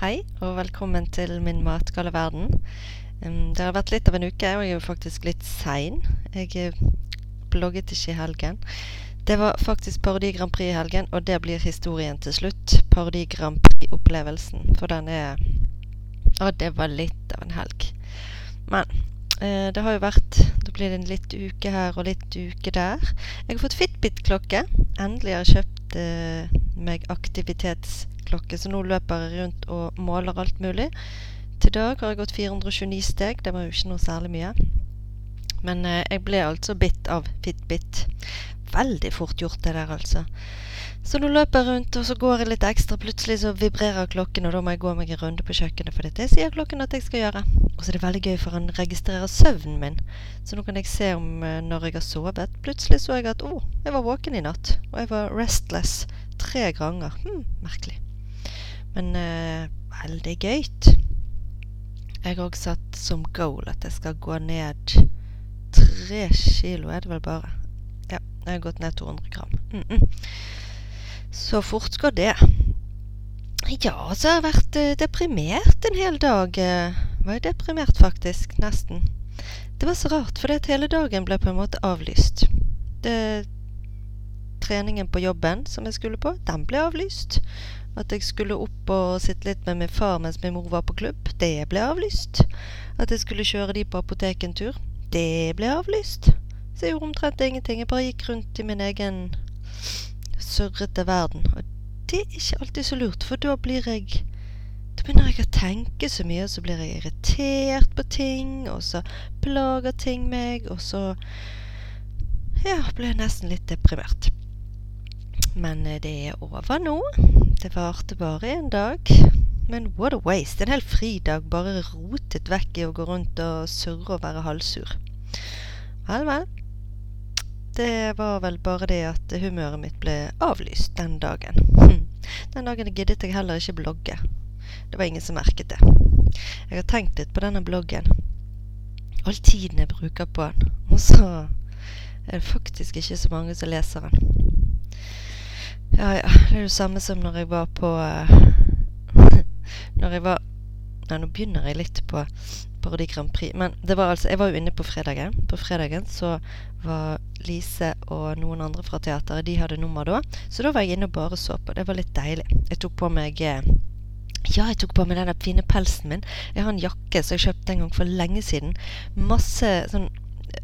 Hei, og velkommen til min matgale verden. Det har vært litt av en uke, og jeg er jo faktisk litt sein. Jeg eh, blogget ikke i helgen. Det var faktisk Parodi Grand Prix i helgen, og det blir historien til slutt. Parodi Grand Prix-opplevelsen. For den er Å, det var litt av en helg. Men det har jo vært Da blir det en litt uke her og litt uke der. Jeg har fått Fitbit-klokke. Endelig har jeg kjøpt eh, meg aktivitetsklokke, så nå løper jeg rundt og måler alt mulig. Til dag har jeg gått 429 steg. Det var jo ikke noe særlig mye. Men eh, jeg ble altså bitt av Fitbit. Veldig fort gjort, det der, altså. Så nå løper jeg rundt, og så går jeg litt ekstra. Plutselig så vibrerer klokken, og da må jeg gå meg en runde på kjøkkenet, for det sier klokken at jeg skal gjøre. Og så er det veldig gøy, for han registrerer søvnen min. Så nå kan jeg se om uh, når jeg har sovet. Plutselig så jeg at å, oh, jeg var våken i natt. Og jeg var restless tre ganger. Hm, merkelig. Men eh, veldig gøyt. Jeg har òg satt som goal at jeg skal gå ned tre kilo, er det vel bare. Ja, jeg har gått ned 200 gram. Mm -mm. Så fort går det. Ja, så har jeg vært uh, deprimert en hel dag. Uh, var jeg deprimert, faktisk. Nesten. Det var så rart, for hele dagen ble på en måte avlyst. Det, treningen på jobben som jeg skulle på, den ble avlyst. At jeg skulle opp og sitte litt med min far mens min mor var på klubb, det ble avlyst. At jeg skulle kjøre de på apoteket tur, det ble avlyst. Så jeg gjorde omtrent ingenting. Jeg bare gikk rundt i min egen surrete verden. Og det er ikke alltid så lurt, for da blir jeg Da begynner jeg å tenke så mye, og så blir jeg irritert på ting, og så plager ting meg, og så Ja, blir jeg nesten litt deprimert. Men eh, det er over nå. Det varte bare en dag. Men what a waste. En hel fridag bare rotet vekk i å gå rundt og surre og være halvsur. Vel, vel. Det var vel bare det at humøret mitt ble avlyst den dagen. Hm. Den dagen giddet jeg heller ikke blogge. Det var ingen som merket det. Jeg har tenkt litt på denne bloggen. All tiden jeg bruker på den. Og så er det faktisk ikke så mange som leser den. Ja, ja. Det er det samme som når jeg var på uh, Når jeg var Nei, nå begynner jeg litt på Parodi Grand Prix. Men det var altså Jeg var jo inne på fredagen. På fredagen så var Lise og noen andre fra teateret De hadde nummer da. Så da var jeg inne og bare så på. Det var litt deilig. Jeg tok på meg eh, ja, jeg tok på meg den fine pelsen min. Jeg har en jakke som jeg kjøpte en gang for lenge siden. Masse sånn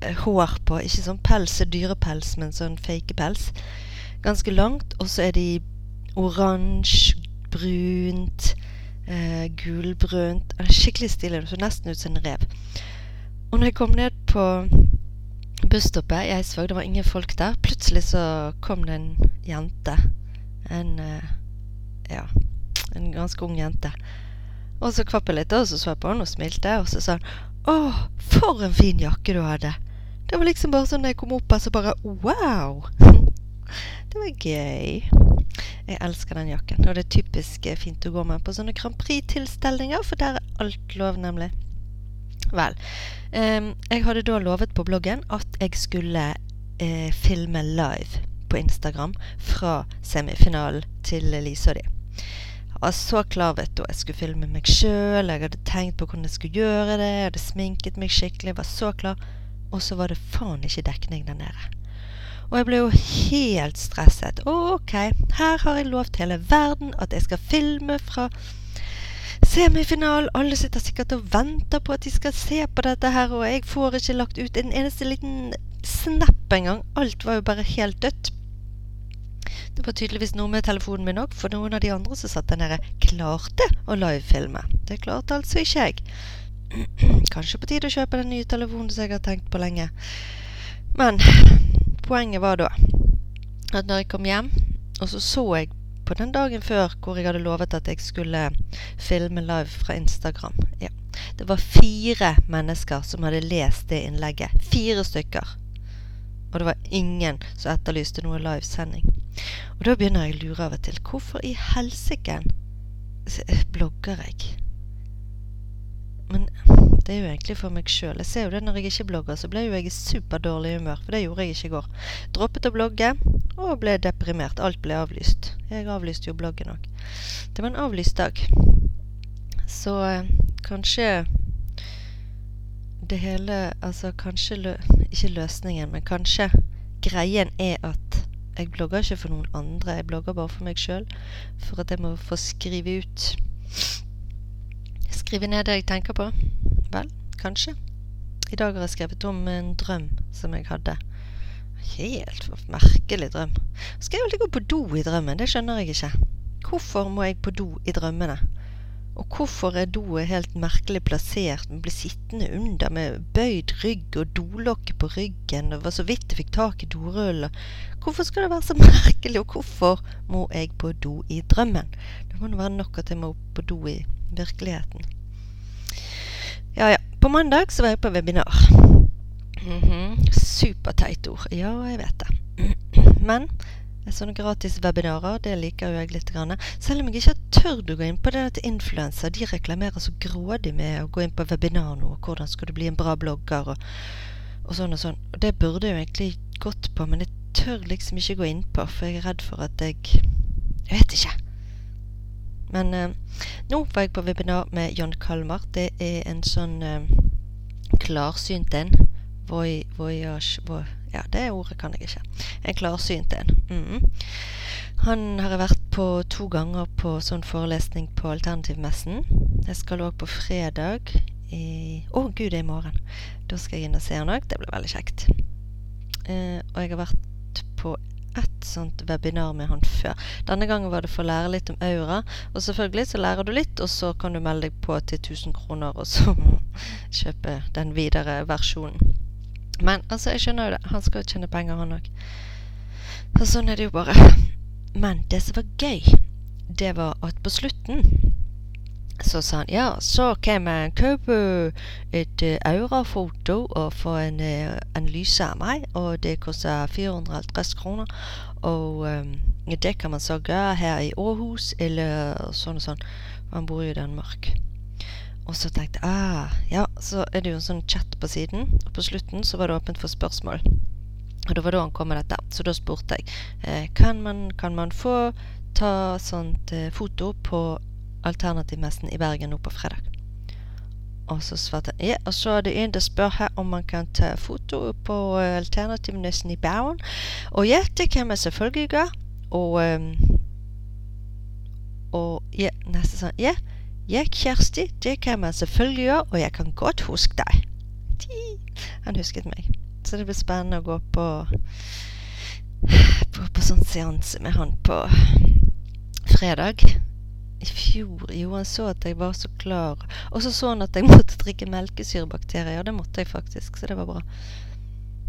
eh, hår på. Ikke sånn pels, dyrepels, men sånn fakepels. Ganske langt. Og så er de oransje, brunt eh, gulbrunt. Skikkelig stilig. Det så nesten ut som en rev. Og når jeg kom ned på busstoppet i Eidsvåg, det var ingen folk der, plutselig så kom det en jente. En eh, ja, en ganske ung jente. Og så kvapp jeg litt, og så så jeg på henne og smilte, og så sa hun 'Å, for en fin jakke du hadde'. Det var liksom bare sånn da jeg kom opp her, så bare Wow! det var gøy. Jeg elsker den jakken. Og det er typisk eh, fint å gå med på sånne Grand Prix-tilstelninger, for der er alt lov, nemlig. Vel. Um, jeg hadde da lovet på bloggen at jeg skulle uh, filme live på Instagram fra semifinalen til Lise og de. Jeg var så klar, vet du. Jeg skulle filme meg sjøl. Jeg hadde tenkt på hvordan jeg skulle gjøre det. Jeg hadde sminket meg skikkelig. Jeg var så klar. Og så var det faen ikke dekning der nede. Og jeg ble jo helt stresset. Ok, her har jeg lovt hele verden at jeg skal filme fra semifinalen. Alle sitter sikkert og venter på at de skal se på dette her, og jeg får ikke lagt ut en eneste liten snap engang. Alt var jo bare helt dødt. Det var tydeligvis noe med telefonen min òg, for noen av de andre som satt der nede, klarte å livefilme. Det klarte altså ikke jeg. Kanskje på tide å kjøpe den nye telefonen som jeg har tenkt på lenge. Men poenget var da at når jeg kom hjem, og så så jeg på den dagen før hvor jeg hadde lovet at jeg skulle filme live fra Instagram ja, Det var fire mennesker som hadde lest det innlegget. Fire stykker. Og det var ingen som etterlyste noe livesending. Og da begynner jeg å lure av og til. Hvorfor i helsike blogger jeg? Men det er jo egentlig for meg sjøl. Jeg ser jo det når jeg ikke blogger, så ble jo jeg i superdårlig humør. For det gjorde jeg ikke i går. Droppet å blogge og ble deprimert. Alt ble avlyst. Jeg avlyste jo bloggen òg. Det var en avlyst dag. Så eh, kanskje det hele Altså kanskje lø Ikke løsningen, men kanskje greien er at jeg blogger ikke for noen andre. Jeg blogger bare for meg sjøl. For at jeg må få skrive ut Skrive ned det jeg tenker på. Vel, kanskje. I dag har jeg skrevet om en drøm som jeg hadde. Helt merkelig drøm. Skal jeg alltid gå på do i drømmen? Det skjønner jeg ikke. Hvorfor må jeg på do i drømmene? Og hvorfor er doet helt merkelig plassert? Blir sittende under med bøyd rygg og dolokket på ryggen. Det var så vidt jeg fikk tak i dorullen. Hvorfor skal det være så merkelig, og hvorfor må jeg på do i drømmen? Det må nå være nok at jeg må på do i virkeligheten. Ja ja. På mandag så var jeg på webinar. Mm -hmm. Superteit ord. Ja, jeg vet det. Men Sånne gratis webinarer, det liker jo jeg litt. Grann. Selv om jeg ikke tørt å gå inn på det til influenser. De reklamerer så grådig med å gå inn på webinar nå, og hvordan skal du bli en bra blogger, og, og sånn og sånn. Og det burde jeg jo egentlig gått på, men jeg tør liksom ikke gå inn på, for jeg er redd for at jeg Jeg vet ikke. Men eh, nå var jeg på webinar med John Kalmar. Det er en sånn eh, klarsynt en. Voyage, voy, ja, det ordet kan jeg ikke. En klarsynt en. Mm. Han har jeg vært på to ganger på sånn forelesning på Alternativmessen. Jeg skal òg på fredag i Å, oh, gud, det er i morgen. Da skal jeg inn og se han òg. Det blir veldig kjekt. Eh, og jeg har vært på ett sånt webinar med han før. Denne gangen var det for å lære litt om aura. Og selvfølgelig så lærer du litt, og så kan du melde deg på til 1000 kroner, og så kjøpe den videre versjonen. Men altså, jeg skjønner jo det. Han skal jo tjene penger, han òg. Så sånn er det jo bare. Men det som var gøy, det var at på slutten så sa han ja, så kan man kjøpe et uh, aurafoto og få en uh, analyse av meg, og det koster 450 kroner. Og um, det kan man så gjøre her i Århus, eller sånn og sånn. Man bor jo i Danmark. Og så tenkte jeg ah, ja, så er det jo en sånn chat på siden, og på slutten så var det åpent for spørsmål. Og det var da han kom med dette. Så da spurte jeg eh, kan, man, kan man få ta sånt eh, foto på Alternativmessen i Bergen nå på fredag? Og så svarte han ja, og så er det en som spør her om man kan ta foto på uh, Alternativmessen i Bergen. Og ja, det kan man selvfølgelig gjøre. Og, og ja, neste sånn Ja, ja, Kjersti, det kan man selvfølgelig gjøre, og jeg kan godt huske deg. Han husket meg. Så det blir spennende å gå på på, på sånn seanse med han på fredag. I fjor jo, han så at jeg var så klar. Og så så han at jeg måtte drikke melkesyrebakterier. Det måtte jeg faktisk, så det var bra.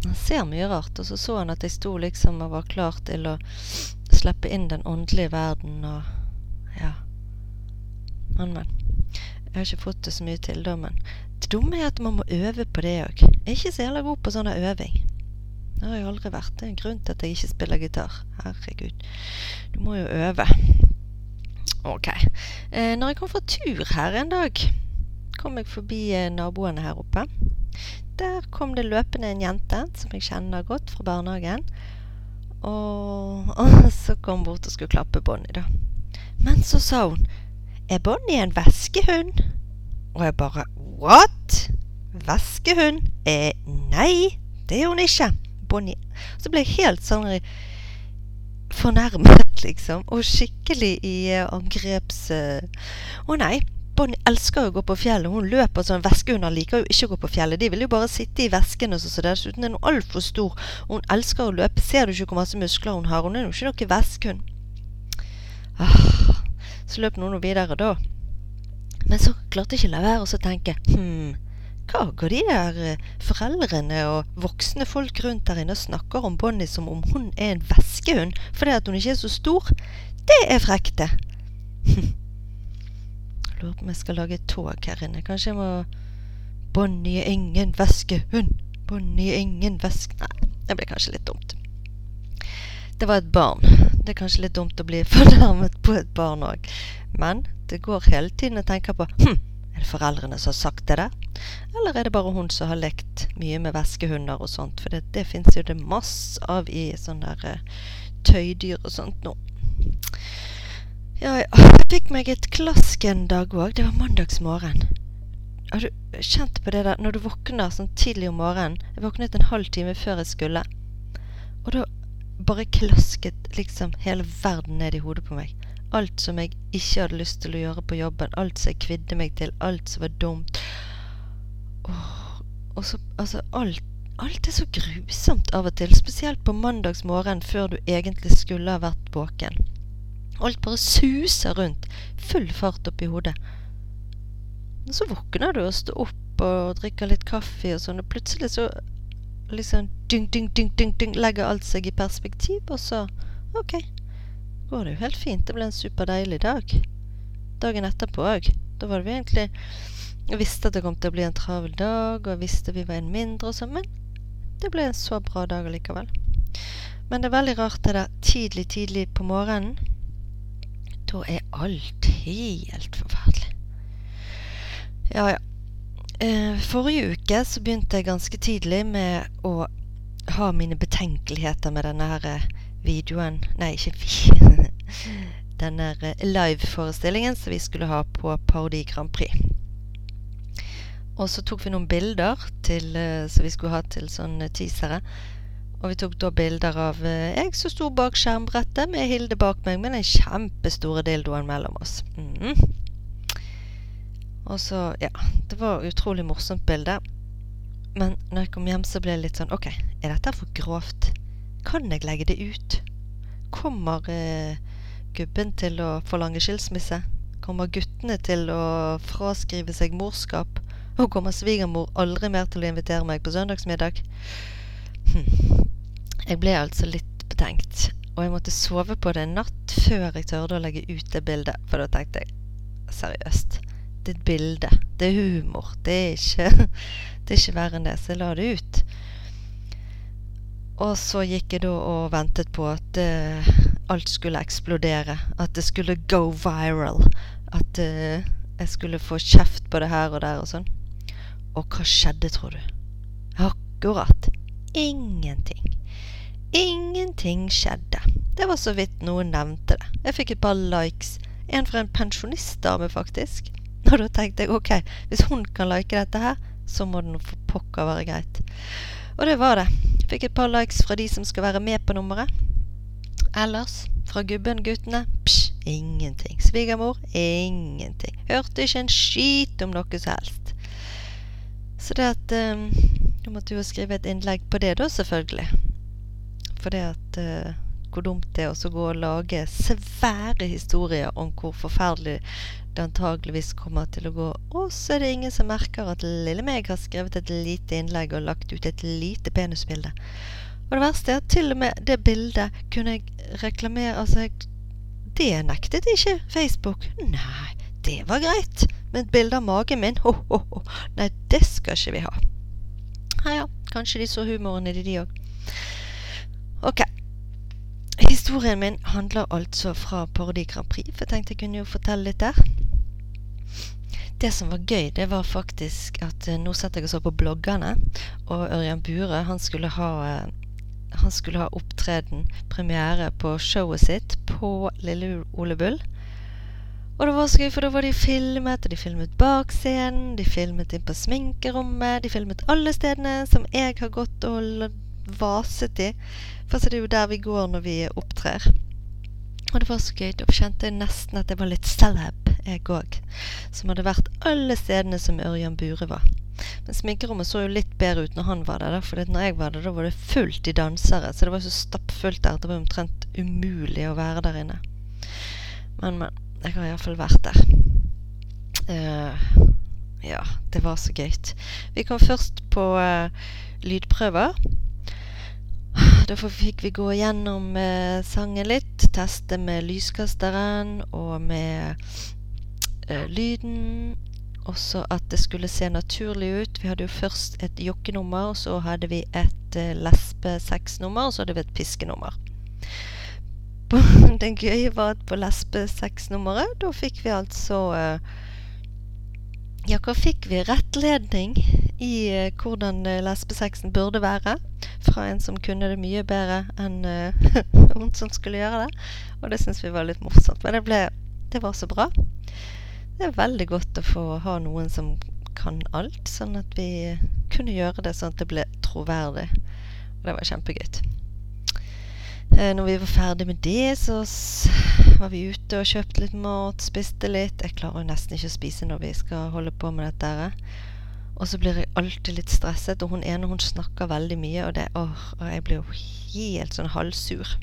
Han ser mye rart. Og så så han at jeg sto liksom og var klar til å slippe inn den åndelige verden og ja. Men, men. Jeg har ikke fått det så mye til, da, men det dumme er at man må øve på det òg. Jeg er ikke så jævla god på sånn øving. Det har jeg aldri vært. Det er en grunn til at jeg ikke spiller gitar. Herregud. Du må jo øve. Ok. Eh, når jeg kom fra tur her en dag, kom jeg forbi eh, naboene her oppe. Der kom det løpende en jente som jeg kjenner godt fra barnehagen. Og, og så kom hun bort og skulle klappe Bonnie, da. Men så sa hun er Bonnie en veskehund? Og jeg bare What? Veskehund? Eh, nei, det er hun ikke. Bonnie Så ble jeg helt sånn fornærmet, liksom. Og skikkelig i uh, angreps... Å uh, nei. Bonnie elsker å gå på fjellet. Hun løper sånn. Veskehunder liker jo ikke å gå på fjellet. De vil jo bare sitte i vesken og så Dessuten er hun altfor stor. Hun elsker å løpe. Ser du ikke hvor masse muskler hun har? Hun er jo ikke noe veskehund. Ah, så løp noen videre da. Men så klarte jeg ikke la være å tenke hm, hva går de der eh, foreldrene og voksne folk rundt der inne og snakker om Bonnie som om hun er en veskehund fordi at hun ikke er så stor? Det er frekt, det. Lurer på om jeg skal lage et tog her inne. Kanskje jeg må Bonnie er ingen veskehund. Bonnie er ingen vesk... Nei, det ble kanskje litt dumt. Det var et barn. Det er kanskje litt dumt å bli fornærmet på et barn òg. Men det går hele tiden å tenke på hm, er det foreldrene som har sagt det der? Eller er det bare hun som har lekt mye med veskehunder og sånt? For det, det fins jo det masse av i sånne der uh, tøydyr og sånt nå. Ja, jeg fikk meg et klask en dag òg. Det var mandagsmorgen. Har du kjent på det der når du våkner sånn tidlig om morgenen? Jeg våknet en halv time før jeg skulle. Og da bare klasket liksom hele verden ned i hodet på meg. Alt som jeg ikke hadde lyst til å gjøre på jobben. Alt som jeg kvidde meg til. Alt som var dumt. Åh, og så Altså, alt Alt er så grusomt av og til, spesielt på mandagsmorgen før du egentlig skulle ha vært våken. Alt bare suser rundt, full fart oppi hodet. Og så våkner du og står opp og drikker litt kaffe og sånn, og plutselig så liksom ding, ding, ding, ding, ding, legger alt seg i perspektiv, og så OK. Går det jo helt fint. Det ble en superdeilig dag. Dagen etterpå òg. Da var det jo egentlig Jeg visste at det kom til å bli en travel dag, og jeg visste vi var en mindre og sånn, det ble en så bra dag allikevel. Men det er veldig rart det der tidlig, tidlig på morgenen. Da er alt helt forferdelig. Ja, ja. Eh, forrige uke så begynte jeg ganske tidlig med å ha mine betenkeligheter med denne her eh, videoen Nei, ikke vi. denne liveforestillingen live-forestillingen som vi skulle ha på Parodi Grand Prix. Og så tok vi noen bilder til, uh, som vi skulle ha til sånne teasere. Og vi tok da bilder av uh, jeg som sto bak skjermbrettet med Hilde bak meg med den kjempestore dildoen mellom oss. Mm. Og så, ja Det var utrolig morsomt bilde. Men når jeg kom hjem, så ble det litt sånn OK, er dette for grovt? Kan jeg legge det ut? Kommer eh, gubben til å forlange skilsmisse? Kommer guttene til å fraskrive seg morskap? Og kommer svigermor aldri mer til å invitere meg på søndagsmiddag? Hm. Jeg ble altså litt betenkt, og jeg måtte sove på det en natt før jeg tørde å legge ut det bildet, for da tenkte jeg seriøst. Det er et bilde. Det er humor. Det er ikke, det er ikke verre enn det, så jeg la det ut. Og så gikk jeg da og ventet på at uh, alt skulle eksplodere. At det skulle go viral. At uh, jeg skulle få kjeft på det her og der og sånn. Og hva skjedde, tror du? Akkurat. Ingenting. Ingenting skjedde. Det var så vidt noen nevnte det. Jeg fikk et par likes. En fra en pensjonistdame, faktisk. Og da tenkte jeg ok, hvis hun kan like dette her, så må det nå for pokker være greit. Og det var det. Fikk et par likes fra de som skal være med på nummeret. Ellers, fra gubben-guttene, psj, ingenting. Svigermor, ingenting. Hørte ikke en skit om noe som helst. Så det at um, Du måtte jo skrive et innlegg på det, da, selvfølgelig. For det at uh, Hvor dumt det er å gå og lage svære historier om hvor forferdelig det antageligvis kommer til å gå. Og så er det ingen som merker at lille meg har skrevet et lite innlegg og lagt ut et lite penisbilde. Og det verste er at til og med det bildet kunne jeg reklamere Altså, jeg, det nektet ikke Facebook. Nei, det var greit men et bilde av magen min. Ho, ho, ho. Nei, det skal ikke vi ha. Ja ja, kanskje de så humoren i det, de òg. Ok. Historien min handler altså fra Parodi Grand Prix, for jeg tenkte jeg kunne jo fortelle litt der. Det som var gøy, det var faktisk at uh, nå setter jeg og så på bloggerne, og Ørjan Bure, han skulle ha uh, han skulle ha opptreden, premiere, på showet sitt på Lille Ole Bull. Og det var så gøy, for da var de filmet, og de filmet bak scenen, de filmet inn på sminkerommet, de filmet alle stedene som jeg har gått og vaset i. For så det er jo der vi går når vi opptrer. Og det var så gøy. Da kjente jeg nesten at jeg var litt celeb, jeg òg. Som hadde vært alle stedene som Ørjan Bure var. Men sminkerommet så jo litt bedre ut når han var der. For når jeg var der, da var det fullt i dansere. Så det var så stappfullt der at det var omtrent umulig å være der inne. Men, men. Jeg har iallfall vært der. Uh, ja, det var så gøy. Vi kom først på uh, lydprøver. Derfor fikk vi gå gjennom uh, sangen litt. Teste med lyskasteren og med lyden. Også at det skulle se naturlig ut. Vi hadde jo først et jokkenummer, så hadde vi et lesbe-sexnummer, og så hadde vi et piskenummer. Det gøye var at på lesbe nummeret da fikk vi altså uh, Ja, hva fikk vi? Rettledning i uh, hvordan uh, lesbesexen burde være. Fra en som kunne det mye bedre enn hun som skulle gjøre det. Og det syns vi var litt morsomt. Men det ble Det var så bra. Det er veldig godt å få ha noen som kan alt, sånn at vi kunne gjøre det sånn at det ble troverdig. Og det var kjempegøy. Eh, når vi var ferdig med det, så var vi ute og kjøpte litt mat, spiste litt. Jeg klarer jo nesten ikke å spise når vi skal holde på med dette. Og så blir jeg alltid litt stresset, og hun ene hun snakker veldig mye, og, det, og jeg blir jo helt sånn halvsur.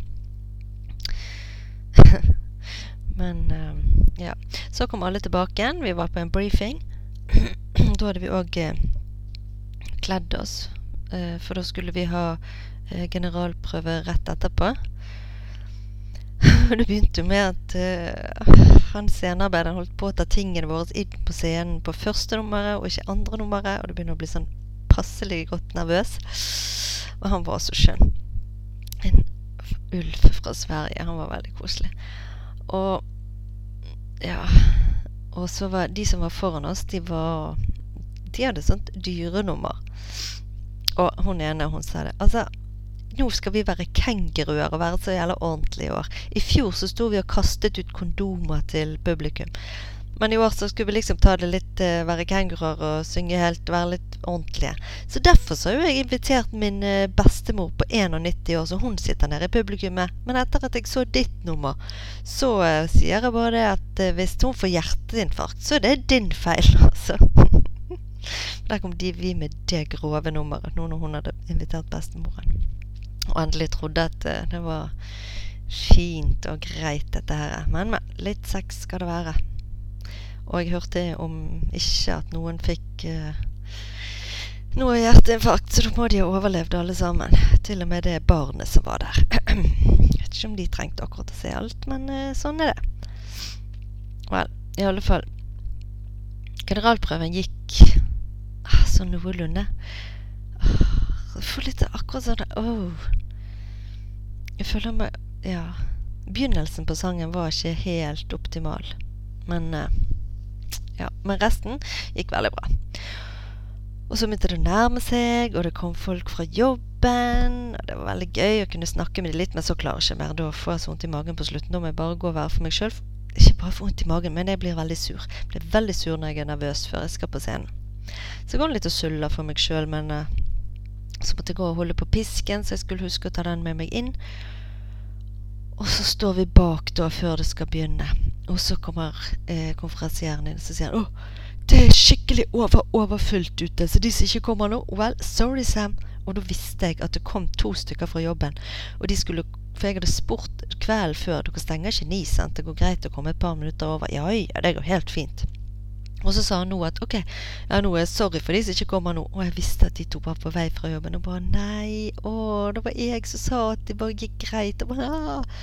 Men uh, ja. Så kom alle tilbake igjen. Vi var på en briefing. da hadde vi òg uh, kledd oss, for da skulle vi ha uh, generalprøve rett etterpå. Og det begynte jo med at uh, han scenearbeideren holdt på å ta tingene våre inn på scenen på første nummeret og ikke andre nummeret, og det begynner å bli sånn passelig godt nervøs. Og han var så skjønn. En ulv fra Sverige. Han var veldig koselig. Og ja Og så var de som var foran oss, de var De hadde sånt dyrenummer. Og hun ene, hun sa det. Altså nå skal vi være kenguruer og være så jævla ordentlige i år. I fjor så sto vi og kastet ut kondomer til publikum. Men i år så skulle vi liksom ta det litt uh, være kenguruer og synge helt, være litt ordentlige. Så derfor så har jeg invitert min uh, bestemor på 91 år, så hun sitter nede i publikummet. Men etter at jeg så ditt nummer, så uh, sier jeg bare det at hvis hun får hjerteinfarkt, så er det din feil, altså. Der kom de vi med det grove nummeret, nå når hun hadde invitert bestemoren og endelig trodde at uh, det var fint og greit, dette her. Men, men, litt sex skal det være. Og jeg hørte om ikke at noen fikk uh, noe hjerteinfarkt, så da må de ha overlevd alle sammen. Til og med det barnet som var der. Vet ikke om de trengte akkurat å se alt, men uh, sånn er det. Vel, i alle fall. Generalprøven gikk sånn noenlunde. Jeg får litt akkurat sånn oh. Jeg føler meg Ja. Begynnelsen på sangen var ikke helt optimal. Men uh, Ja. Men resten gikk veldig bra. Og så begynte det å nærme seg, og det kom folk fra jobben. Og det var veldig gøy å kunne snakke med dem litt, men så klarer jeg ikke mer. Da får jeg så vondt i magen på slutten. Da må jeg bare gå og være for meg sjøl. Ikke bare få vondt i magen, men jeg blir veldig sur. Jeg blir veldig sur når jeg er nervøs før jeg skal på scenen. Så jeg går litt og suller for meg sjøl, men uh, så måtte jeg gå og holde på pisken, så jeg skulle huske å ta den med meg inn. Og så står vi bak da før det skal begynne. Og så kommer eh, konferansieren inn så sier han, å, det er skikkelig over, overfylt ute, så de som ikke kommer nå, well, sorry Sam. Og da visste jeg at det kom to stykker fra jobben. Og de skulle For jeg hadde spurt kvelden før. Dere stenger ikke ni, sant? Det går greit å komme et par minutter over. Ja ja, det går helt fint. Og så sa han nå at ok, ja, nå er jeg sorry for de som ikke kommer nå. Og jeg visste at de to var på vei fra jobben. Og bare nei, å, det var jeg som sa at det bare gikk greit. Og bare, ah.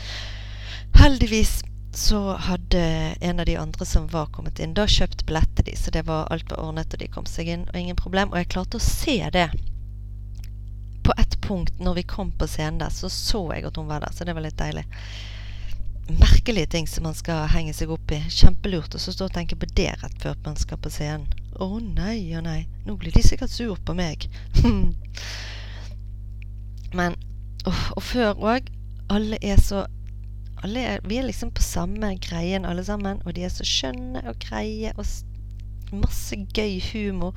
Heldigvis så hadde en av de andre som var kommet inn, da kjøpt billetter de, så det var alt var ordnet, og de kom seg inn, og ingen problem. Og jeg klarte å se det. På et punkt når vi kom på scenen der, så så jeg at hun var der, så det var litt deilig merkelige ting som man skal henge seg opp i. Kjempelurt. Og så stå og tenke på det rett før man skal på scenen. Å oh, nei og nei, nå blir de sikkert sur på meg. Men oh, Og før òg. Alle er så alle er, Vi er liksom på samme greien alle sammen, og de er så skjønne og greie og masse gøy humor.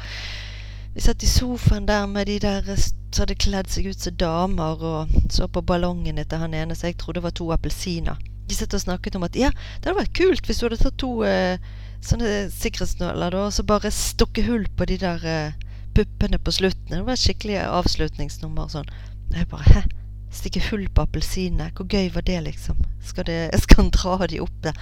Vi satt i sofaen der med de der som hadde kledd seg ut som damer, og så på ballongen etter han ene som jeg trodde var to appelsiner de satt og snakket om at ja, det hadde vært kult hvis du hadde tatt to eh, sånne sikkerhetsnåler da, og så bare stukket hull på de der eh, puppene på slutten. Det var et skikkelig avslutningsnummer. sånn. Jeg bare Hæ? Stikke hull på appelsinene? Hvor gøy var det, liksom? Skal, det, skal han dra de opp der?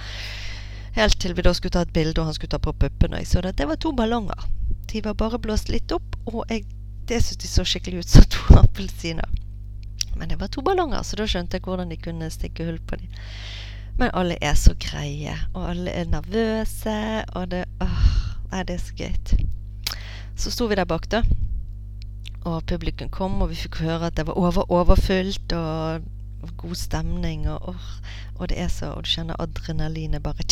Helt til vi da skulle ta et bilde, og han skulle ta på puppene. Jeg så det. Det var to ballonger. De var bare blåst litt opp, og jeg, det syntes de så skikkelig ut som to appelsiner. Men det var to ballonger, så da skjønte jeg hvordan de kunne stikke hull på dem. Men alle er så greie, og alle er nervøse, og det åh, Nei, det er så gøy. Så sto vi der bak, da. Og publikum kom, og vi fikk høre at det var over, overfylt, og god stemning, og, og, og det er så Og du kjenner adrenalinet bare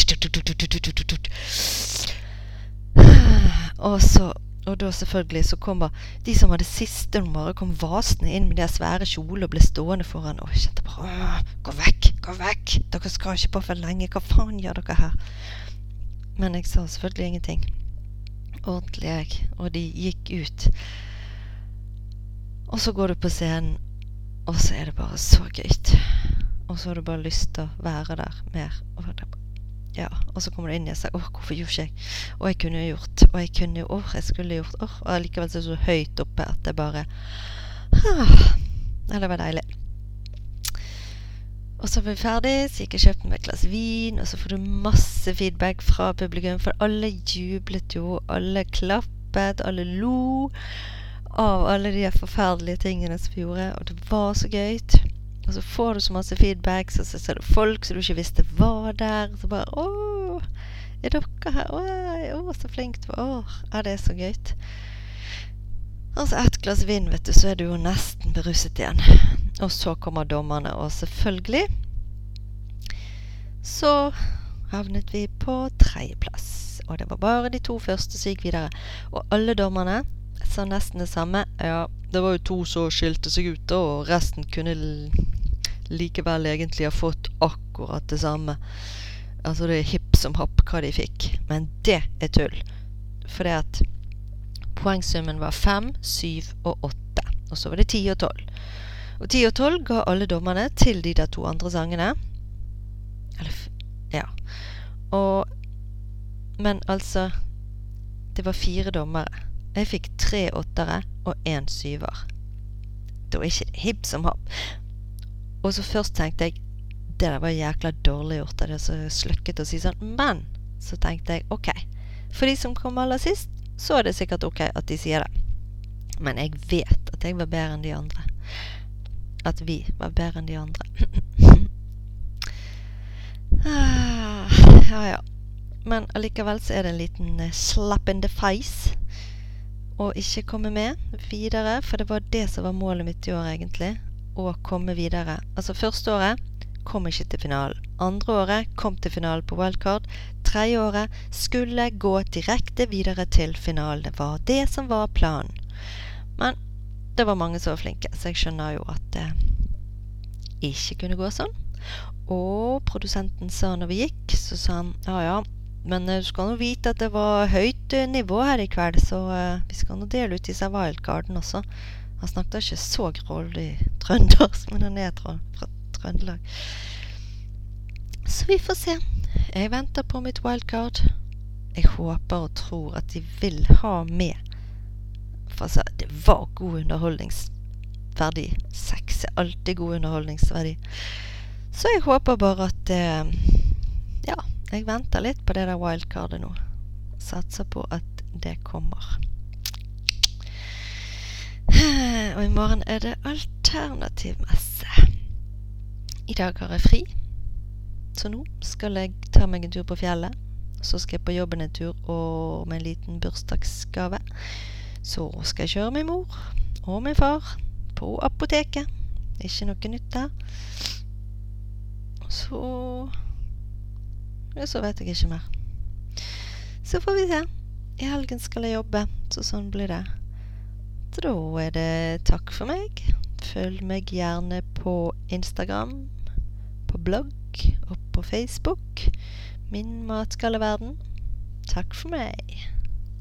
Og så og da selvfølgelig så kommer de som hadde siste nummeret, kom vasende inn med de svære kjolene og ble stående foran. Og kjente bare Gå vekk! Gå vekk! Dere skal ikke på for lenge. Hva faen gjør dere her? Men jeg sa selvfølgelig ingenting. Ordentlig, jeg. Og de gikk ut. Og så går du på scenen, og så er det bare så gøy. Og så har du bare lyst til å være der mer. Og, det, ja. og så kommer du inn i sier 'Åh, hvorfor gjorde ikke jeg?' Og jeg kunne jo gjort. Og jeg kunne jo Åh, jeg skulle gjort Åh. Og allikevel så er det så høyt oppe at det bare ah, Ja, det var deilig. Og så var vi ferdig, så gikk jeg og kjøpte meg et glass vin, og så får du masse feedback fra publikum, for alle jublet jo, alle klappet, alle lo av alle de forferdelige tingene som vi gjorde, og det var så gøy. Og så får du så masse feedback, så ser du folk som du ikke visste var der. Så bare 'Å, er dere her? Å, å så flink du var.' Å, ja, det er så gøy. Og så ett glass vin, vet du, så er du jo nesten beruset igjen. Og så kommer dommerne, og selvfølgelig så havnet vi på tredjeplass. Og det var bare de to første som gikk videre. Og alle dommerne sa nesten det samme. Ja, det var jo to som skilte seg ut, og resten kunne likevel egentlig har fått akkurat det samme. Altså det er hipp som happ hva de fikk. Men det er tull. For det at poengsummen var fem, syv og åtte. Og så var det ti og tolv. Og ti og tolv ga alle dommerne til de der to andre sangene. Eller Ja. Og Men altså Det var fire dommere. Jeg fikk tre åttere og én syver. Det var ikke hipp som happ. Og så først tenkte jeg det var jækla dårlig gjort det så sløkket å si sånn. Men så tenkte jeg OK. For de som kom aller sist, så er det sikkert OK at de sier det. Men jeg vet at jeg var bedre enn de andre. At vi var bedre enn de andre. ah, ja, ja. Men allikevel så er det en liten uh, slap in the face å ikke komme med videre, for det var det som var målet mitt i år, egentlig. Å komme videre. Altså, første året kom ikke til finalen. Andre året kom til finalen på wildcard. Tredje året skulle gå direkte videre til finalen. Det var det som var planen. Men det var mange som var flinke, så jeg skjønner jo at det ikke kunne gå sånn. Og produsenten sa når vi gikk, så sa han ja ja, men uh, du skal nå vite at det var høyt uh, nivå her i kveld, så uh, vi skal nå dele ut disse wildcarden også. Han snakket ikke så grådig trøndersk, men han er fra, Trøndelag. Så vi får se. Jeg venter på mitt wildcard. Jeg håper og tror at de vil ha med. For altså, det var god underholdningsverdi. Sex er alltid god underholdningsverdi. Så jeg håper bare at Ja jeg venter litt på det der wildcardet nå. Satser på at det kommer. Og i morgen er det alternativmesse. I dag har jeg fri, så nå skal jeg ta meg en tur på fjellet. Så skal jeg på jobben en tur og med en liten bursdagsgave. Så skal jeg kjøre min mor og min far på apoteket. Ikke noe nytt der. Så så vet jeg ikke mer. Så får vi se. I helgen skal jeg jobbe, så sånn blir det. Da er det takk for meg. Følg meg gjerne på Instagram, på blogg og på Facebook. Min matgalleverden. Takk for meg.